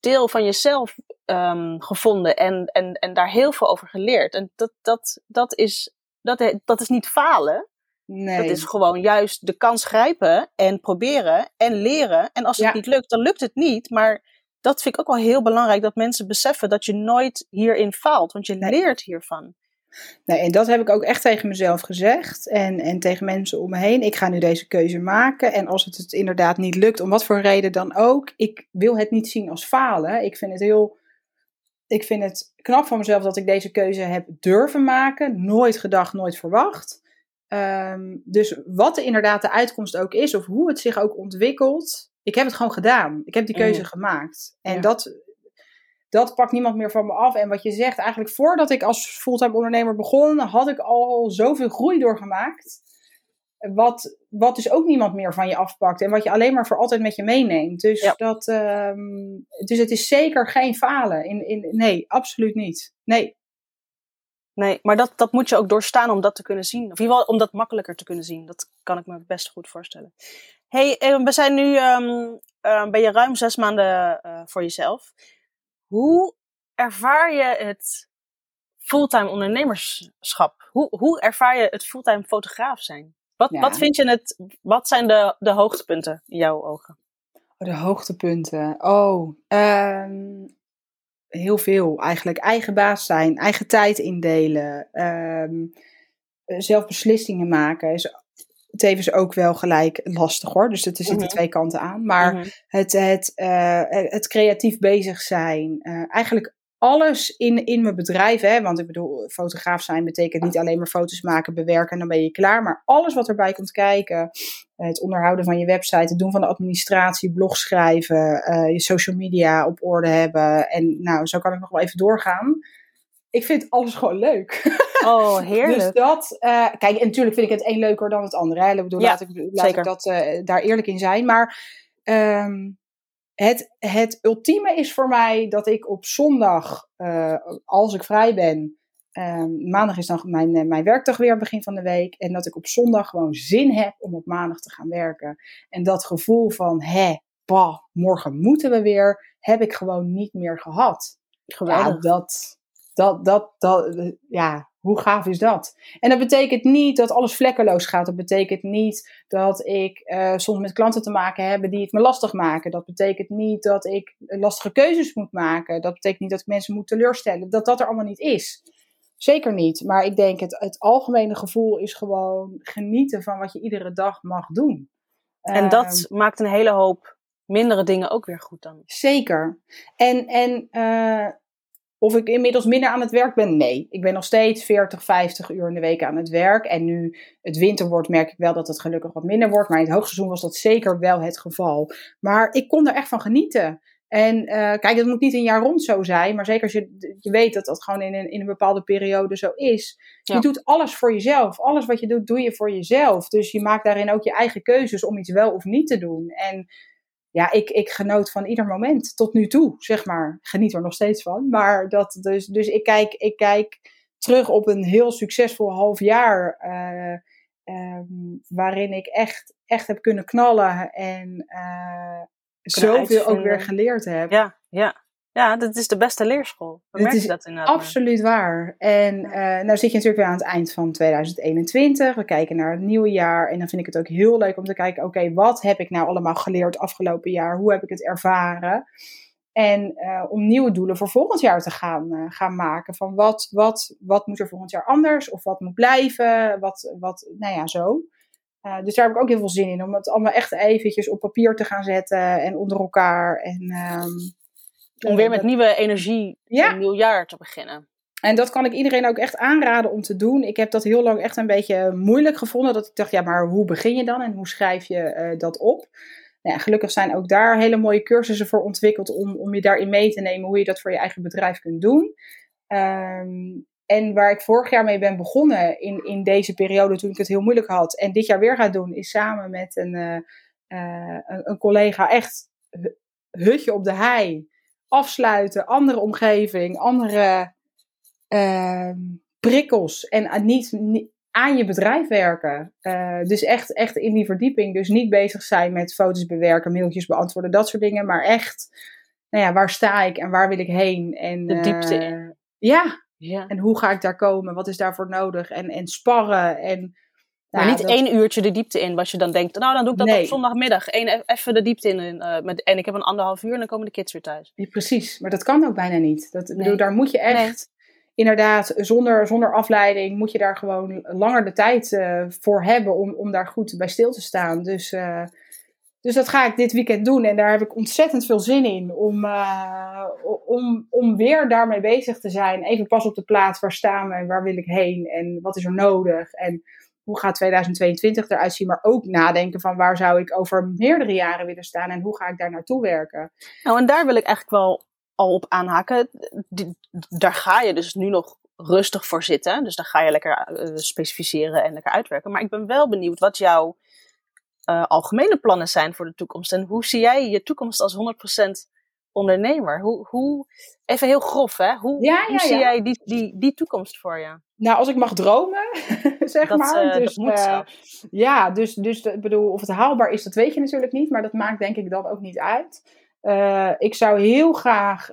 S1: deel van jezelf um, gevonden en, en, en daar heel veel over geleerd. En dat, dat, dat, is, dat, dat is niet falen. Nee. Dat is gewoon juist de kans grijpen en proberen en leren. En als het niet lukt, dan lukt het niet. Maar dat vind ik ook wel heel belangrijk, dat mensen beseffen dat je nooit hierin faalt, want je leert hiervan.
S2: Nee, en dat heb ik ook echt tegen mezelf gezegd en, en tegen mensen om me heen. Ik ga nu deze keuze maken en als het, het inderdaad niet lukt, om wat voor reden dan ook, ik wil het niet zien als falen. Ik vind het heel, ik vind het knap van mezelf dat ik deze keuze heb durven maken. Nooit gedacht, nooit verwacht. Ehm, dus wat er inderdaad de uitkomst ook is, of hoe het zich ook ontwikkelt, ik heb het gewoon gedaan. Ik heb die keuze gemaakt. En dat, dat pakt niemand meer van me af. En wat je zegt, eigenlijk voordat ik als fulltime ondernemer begon, had ik al zoveel groei doorgemaakt. Wat, wat dus ook niemand meer van je afpakt. En wat je alleen maar voor altijd met je meeneemt. Dus, dat, ehm, dus het is zeker geen falen. In, in, nee, absoluut niet. Nee.
S1: Nee, maar dat, dat moet je ook doorstaan om dat te kunnen zien. Of in ieder geval om dat makkelijker te kunnen zien. Dat kan ik me best goed voorstellen. hey, eh, we zijn nu, um, ben je ruim zes maanden uh, voor jezelf. Hoe ervaar je het fulltime ondernemerschap? Hoe, hoe ervaar je het fulltime fotograaf zijn? Wat, wat vind je het, wat zijn de, de hoogtepunten in jouw ogen?
S2: Oh, de hoogtepunten. Oh, um, heel veel eigenlijk. Eigen baas zijn, eigen tijd indelen, um, zelf beslissingen maken is tevens ook wel gelijk lastig hoor. Dus er zitten mm twee kanten aan. Maar mhm. het, het, uh, het creatief bezig zijn, uh, eigenlijk alles in, in mijn bedrijf. Hè, want ik bedoel, fotograaf zijn betekent niet alleen maar foto's maken, bewerken en dan ben je klaar. Maar alles wat erbij komt kijken. Het onderhouden van je website, het doen van de administratie, blog schrijven, uh, je social media op orde hebben. En nou, zo kan ik nog wel even doorgaan. Ik vind alles gewoon leuk.
S1: Oh, [LAUGHS] heerlijk.
S2: dus dat, uh, kijk, en natuurlijk vind ik het een leuker dan het andere. Hè. Ik bedoel, laat, ik, laat ik dat uh, daar eerlijk in zijn. Maar um, het, het ultieme is voor mij dat ik op zondag, uh, als ik vrij ben, um, maandag is dan mijn, mijn werkdag weer, begin van de week. En dat ik op zondag gewoon zin heb om op maandag te gaan werken. En dat gevoel van, hè, bah, morgen moeten we weer, heb ik gewoon niet meer gehad. Geweldig. Ja, dat, dat, dat, dat, ja, hoe gaaf is dat? En dat betekent niet dat alles vlekkeloos gaat. Dat betekent niet dat ik uh, soms met klanten te maken heb die het me lastig maken. Dat betekent niet dat ik lastige keuzes moet maken. Dat betekent niet dat ik mensen moet teleurstellen. Dat dat er allemaal niet is. Zeker niet. Maar ik denk het, het algemene gevoel is gewoon genieten van wat je iedere dag mag doen.
S1: En dat ehm, maakt een hele hoop mindere dingen ook weer goed dan.
S2: Zeker. En, en uh, of ik inmiddels minder aan het werk ben? Nee. Ik ben nog steeds 40, 50 uur in de week aan het werk. En nu het winter wordt, merk ik wel dat het gelukkig wat minder wordt. Maar in het hoogseizoen was dat zeker wel het geval. Maar ik kon er echt van genieten. En uh, kijk, het moet niet een jaar rond zo zijn. Maar zeker als je, je weet dat dat gewoon in een, in een bepaalde periode zo is. Je doet alles voor jezelf. Alles wat je doet, doe je voor jezelf. Dus je maakt daarin ook je eigen keuzes om iets wel of niet te doen. En ja, ik, ik genoot van ieder moment tot nu toe, zeg maar. Geniet er nog steeds van. Maar dat, dus, dus ik, kijk, ik kijk terug op een heel succesvol half jaar. Uh, um, waarin ik echt, echt heb kunnen knallen en uh, zoveel ook weer geleerd heb.
S1: Ja, ja. Ja, dat is de beste leerschool. We merken dat inderdaad.
S2: Absoluut waar. En uh, nou zit je natuurlijk weer aan het eind van 2021. We kijken naar het nieuwe jaar. En dan vind ik het ook heel leuk om te kijken: oké, wat heb ik nou allemaal geleerd afgelopen jaar? Hoe heb ik het ervaren? En uh, om nieuwe doelen voor volgend jaar te gaan, uh, gaan maken. Van wat, wat, wat moet er volgend jaar anders? Of wat moet blijven? Wat, wat nou ja, zo. Uh, dus daar heb ik ook heel veel zin in. Om het allemaal echt eventjes op papier te gaan zetten. En onder elkaar. En um,
S1: om weer met nieuwe energie ja. een nieuw jaar te beginnen.
S2: En dat kan ik iedereen ook echt aanraden om te doen. Ik heb dat heel lang echt een beetje moeilijk gevonden. Dat ik dacht, ja, maar hoe begin je dan en hoe schrijf je uh, dat op? Nou ja, gelukkig zijn ook daar hele mooie cursussen voor ontwikkeld om, om je daarin mee te nemen hoe je dat voor je eigen bedrijf kunt doen. Um, en waar ik vorig jaar mee ben begonnen in, in deze periode toen ik het heel moeilijk had. En dit jaar weer ga doen, is samen met een, uh, uh, een, een collega echt hutje op de hei, afsluiten, andere omgeving, andere uh, prikkels en niet, niet, aan je bedrijf werken. Uh, dus echt, echt in die verdieping. Dus niet bezig zijn met foto's bewerken, mailtjes beantwoorden, dat soort dingen. Maar echt, nou ja, waar sta ik en waar wil ik heen? En,
S1: de diepte
S2: uh,
S1: in.
S2: Ja. ja. En hoe ga ik daar komen? Wat is daarvoor nodig? En, en sparren en
S1: maar niet dat... één uurtje de diepte in, wat je dan denkt, nou dan doe ik dat nee. op zondagmiddag. Eén, even de diepte in. Uh, met, en ik heb een anderhalf uur en dan komen de kids weer thuis.
S2: Ja, precies, maar dat kan ook bijna niet. Dat, nee. bedoel, daar moet je echt, nee. inderdaad, zonder, zonder afleiding, moet je daar gewoon langer de tijd uh, voor hebben om, om daar goed bij stil te staan. Dus, uh, dus dat ga ik dit weekend doen en daar heb ik ontzettend veel zin in om, om, om weer daarmee bezig te zijn. Even pas op de plaats, waar staan we en waar wil ik heen en wat is er nodig en hoe gaat 2022 eruit zien, maar ook nadenken van waar zou ik over meerdere jaren willen staan en hoe ga ik daar naartoe werken.
S1: Nou, en daar wil ik eigenlijk wel al op aanhaken. daar ga je dus nu nog rustig voor zitten. Dus daar ga je lekker uh, specificeren en lekker uitwerken. Maar ik ben wel benieuwd wat jouw uh, algemene plannen zijn voor de toekomst. En hoe zie jij je toekomst als 100% ondernemer? Hoe, hoe, even heel grof, hè? Hoe,
S2: ja, ja,
S1: hoe zie
S2: ja.
S1: jij die, die, die toekomst voor je?
S2: Nou, als ik mag dromen, [LAUGHS] zeg
S1: dat,
S2: maar.
S1: Uh,
S2: dus,
S1: moet
S2: uh, ja, dus, dus ik bedoel, of het haalbaar is, dat weet je natuurlijk niet. Maar dat maakt denk ik dan ook niet uit. Uh, ik zou heel graag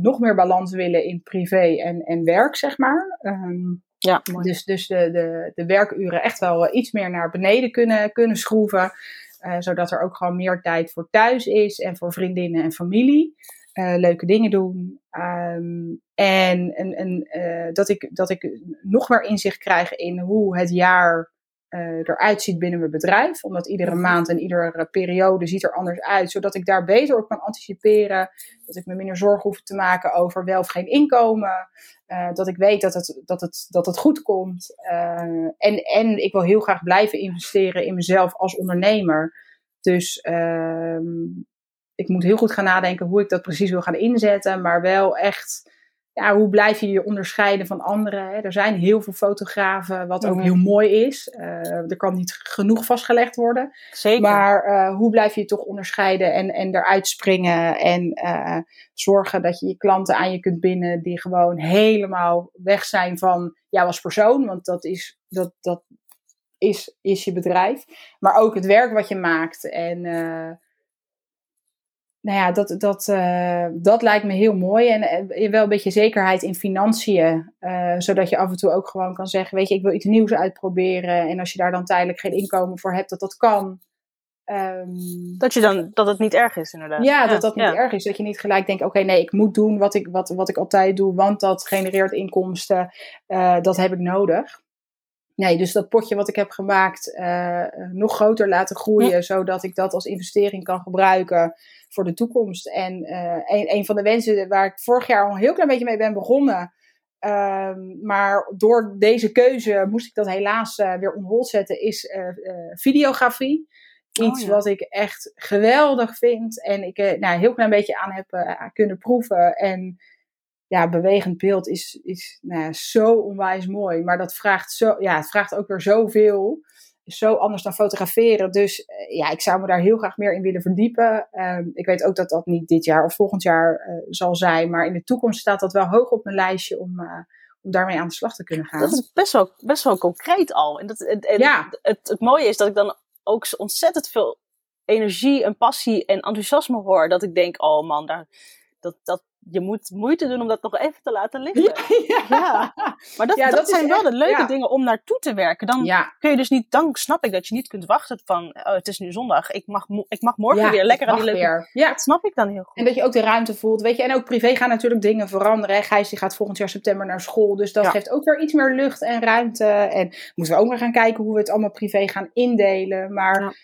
S2: nog meer balans willen in privé en, en werk, zeg maar. Um,
S1: ja,
S2: mooi. Dus, dus de, de, de werkuren echt wel iets meer naar beneden kunnen, kunnen schroeven. Uh, zodat er ook gewoon meer tijd voor thuis is en voor vriendinnen en familie. Uh, leuke dingen doen. Um, en uh, dat, ik, dat ik nog meer inzicht krijg in hoe het jaar eruit ziet binnen mijn bedrijf. Omdat iedere maand en iedere periode ziet er anders uit. Zodat ik daar beter op kan anticiperen. Dat ik me minder zorgen hoef te maken over wel of geen inkomen. Uh, dat ik weet dat het, dat het, dat het goed komt. Uh, en, en ik wil heel graag blijven investeren in mezelf als ondernemer. Dus uh, ik moet heel goed gaan nadenken hoe ik dat precies wil gaan inzetten. Maar wel echt, ja, hoe blijf je je onderscheiden van anderen? Hè? Er zijn heel veel fotografen, wat ook mm -hmm. heel mooi is. er kan niet genoeg vastgelegd worden.
S1: Zeker.
S2: Maar hoe blijf je je toch onderscheiden en, en eruit springen? En zorgen dat je je klanten aan je kunt binden die gewoon helemaal weg zijn van jou als persoon. Want dat is, dat, dat is, is je bedrijf. Maar ook het werk wat je maakt. En nou ja, dat, dat, uh, dat lijkt me heel mooi. En uh, wel een beetje zekerheid in financiën. zodat je af en toe ook gewoon kan zeggen, weet je, ik wil iets nieuws uitproberen. En als je daar dan tijdelijk geen inkomen voor hebt, dat dat kan. Um,
S1: dat, je dan, dat het niet erg is, inderdaad.
S2: Ja, dat dat niet ja. erg is. Dat je niet gelijk denkt: oké, okay, nee, ik moet doen wat ik, wat, wat ik altijd doe, want dat genereert inkomsten. Uh, dat heb ik nodig. Nee, dus dat potje wat ik heb gemaakt uh, nog groter laten groeien, ja. zodat ik dat als investering kan gebruiken voor de toekomst. En uh, een, een van de wensen waar ik vorig jaar al een heel klein beetje mee ben begonnen. Um, maar door deze keuze moest ik dat helaas weer on hold zetten, is videografie. Iets oh, ja. wat ik echt geweldig vind. En ik nou, een heel klein beetje aan heb kunnen proeven. En ja, bewegend beeld is, is nou, zo onwijs mooi. Maar dat vraagt, zo, ja, het vraagt ook weer zoveel. Is zo anders dan fotograferen. Dus uh, ja, ik zou me daar heel graag meer in willen verdiepen. Um, ik weet ook dat dat niet dit jaar of volgend jaar uh, zal zijn. Maar in de toekomst staat dat wel hoog op mijn lijstje om om daarmee aan de slag te kunnen gaan.
S1: Dat is best wel, best wel concreet al. En, dat, en, en
S2: ja.
S1: het, het mooie is dat ik dan ook ontzettend veel energie en passie en enthousiasme hoor. Dat ik denk, oh man, daar, dat, dat, je moet moeite doen om dat nog even te laten liggen.
S2: Ja, [LAUGHS]
S1: ja. Maar dat,
S2: ja,
S1: dat,
S2: dat
S1: zijn wel de leuke dingen om naartoe te werken. Dan kun je dus niet, dan snap ik dat je niet kunt wachten van, oh, het is nu zondag, ik mag, ik mag morgen weer lekker aan die leuke...
S2: weer. Ja.
S1: Dat snap ik dan heel goed.
S2: En dat je ook de ruimte voelt. Weet je, en ook privé gaan natuurlijk dingen veranderen. Hè. Gijs die gaat volgend jaar september naar school. Dus dat geeft ook weer iets meer lucht en ruimte. En moeten we ook weer gaan kijken hoe we het allemaal privé gaan indelen. Maar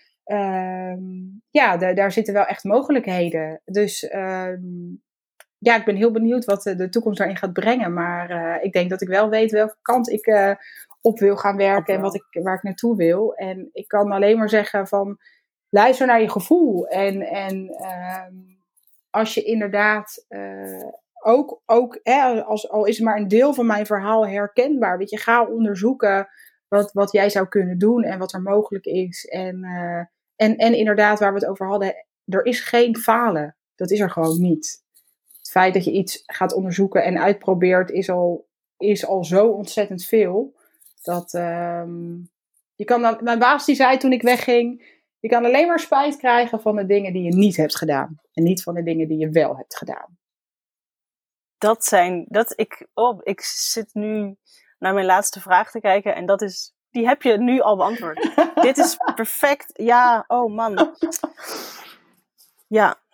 S1: Ja.
S2: da- daar zitten wel echt mogelijkheden. Dus ehm, ja, ik ben heel benieuwd wat de, de toekomst daarin gaat brengen. Maar eh, ik denk dat ik wel weet welke kant ik eh, op wil gaan werken en wat ik, waar ik naartoe wil. En ik kan alleen maar zeggen van luister naar je gevoel. En, en ehm, als je inderdaad eh, ook, ook hè, als, al is het maar een deel van mijn verhaal herkenbaar. Weet je, ga onderzoeken wat, wat jij zou kunnen doen en wat er mogelijk is. En, eh, en, en inderdaad, waar we het over hadden, er is geen falen. Dat is er gewoon niet. Het feit dat je iets gaat onderzoeken en uitprobeert is al, is al zo ontzettend veel. Dat ehm, je kan dan, mijn baas die zei toen ik wegging, je kan alleen maar spijt krijgen van de dingen die je niet hebt gedaan. En niet van de dingen die je wel hebt gedaan.
S1: Dat zijn, dat ik, oh, ik zit nu naar mijn laatste vraag te kijken en dat is, die heb je nu al beantwoord. [LAUGHS] Dit is perfect, ja, oh man. Ja.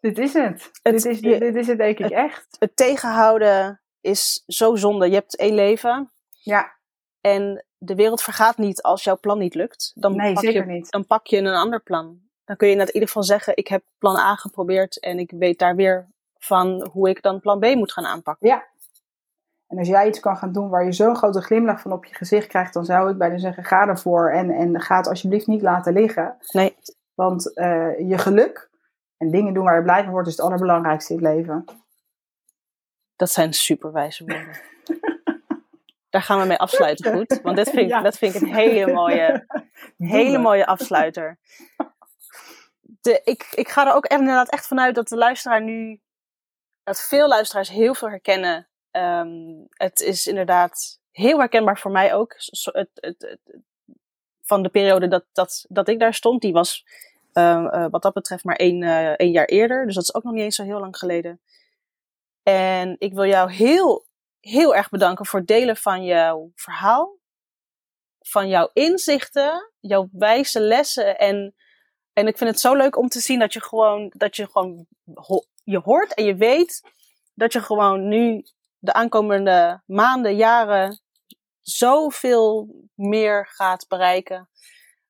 S2: Dit is het. het dit, is, dit is het denk ik echt.
S1: Het tegenhouden is zo zonde. Je hebt één leven.
S2: Ja.
S1: En de wereld vergaat niet als jouw plan niet lukt. Dan
S2: nee,
S1: pak
S2: zeker
S1: je,
S2: niet.
S1: Dan pak je een ander plan. Dan kun je in ieder geval zeggen, ik heb plan A geprobeerd en ik weet daar weer van hoe ik dan plan B moet gaan aanpakken.
S2: Ja. En als jij iets kan gaan doen waar je zo'n grote glimlach van op je gezicht krijgt, dan zou ik bijna zeggen, ga ervoor en, en ga het alsjeblieft niet laten liggen.
S1: Nee.
S2: Want uh, je geluk en dingen doen waar je blij van wordt, is het allerbelangrijkste in het leven.
S1: Dat zijn superwijze woorden. [LAUGHS] Daar gaan we mee afsluiten, goed? Want dit vind [LAUGHS] ja. dat vind ik een hele mooie, [LAUGHS] hele mooie afsluiter. De, ik, ik ga er ook inderdaad echt vanuit dat de luisteraar nu, dat veel luisteraars heel veel herkennen. Um, het is inderdaad heel herkenbaar voor mij ook. Het, het, het, van de periode dat, dat, dat ik daar stond, die was uh, uh, wat dat betreft maar één, uh, één jaar eerder. Dus dat is ook nog niet eens zo heel lang geleden. En ik wil jou heel heel erg bedanken voor het delen van jouw verhaal. Van jouw inzichten, jouw wijze lessen. En, en ik vind het zo leuk om te zien dat je gewoon, dat je gewoon je hoort en je weet dat je gewoon nu de aankomende maanden, jaren zoveel meer gaat bereiken.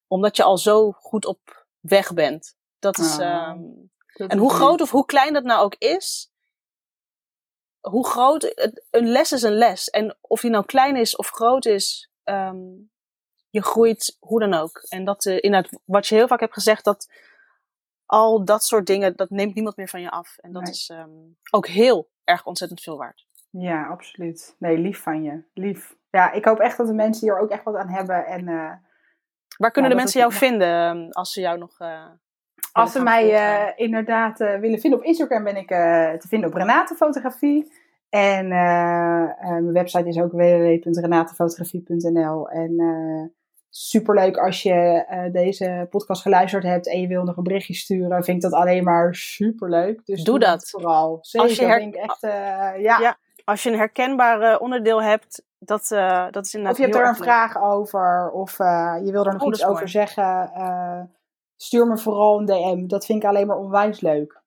S1: Omdat je al zo goed op weg bent. Dat is,
S2: Ah,
S1: um,
S2: dat
S1: en hoe groot of hoe klein dat nou ook is, hoe groot, het- een les is een les. En of die nou klein is of groot is, ehm, je groeit hoe dan ook. En dat, eh, inderdaad, wat je heel vaak hebt gezegd, dat al dat soort dingen, dat neemt niemand meer van je af. En dat
S2: Nee.
S1: is ehm, ook heel erg ontzettend veel waard.
S2: Ja, absoluut. Nee, lief van je. Lief. Ja, ik hoop echt dat de mensen hier ook echt wat aan hebben. En eh,
S1: Waar kunnen
S2: Ja,
S1: de mensen jou vinden ehm, als ze jou nog... eh,
S2: als ze mij
S1: volgen?
S2: eh, inderdaad eh, willen vinden op Instagram, ben ik eh, te vinden op Renate Fotografie. En eh, eh, mijn website is ook www.renatefotografie.nl. En eh superleuk als je eh, deze podcast geluisterd hebt en je wil nog een berichtje sturen. Vind ik dat alleen maar superleuk. Dus
S1: Doe dat.
S2: vooral. Zeker,
S1: Als je her-
S2: vind ik echt, eh, ja.
S1: Ja, Als je een herkenbaar eh, onderdeel hebt, dat, eh, dat is inderdaad
S2: Of je hebt er een vraag over, of eh, je wil er nog
S1: Oh,
S2: iets over
S1: mooi.
S2: zeggen. eh, stuur me vooral een DM. Dat vind ik alleen maar onwijs leuk.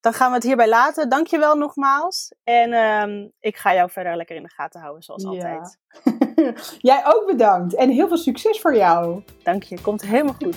S1: Dan gaan we het hierbij laten. Dankjewel nogmaals. En ehm, ik ga jou verder lekker in de gaten houden, zoals
S2: Ja.
S1: altijd. [LAUGHS]
S2: Jij ook bedankt en heel veel succes voor jou.
S1: Dank je, komt helemaal goed.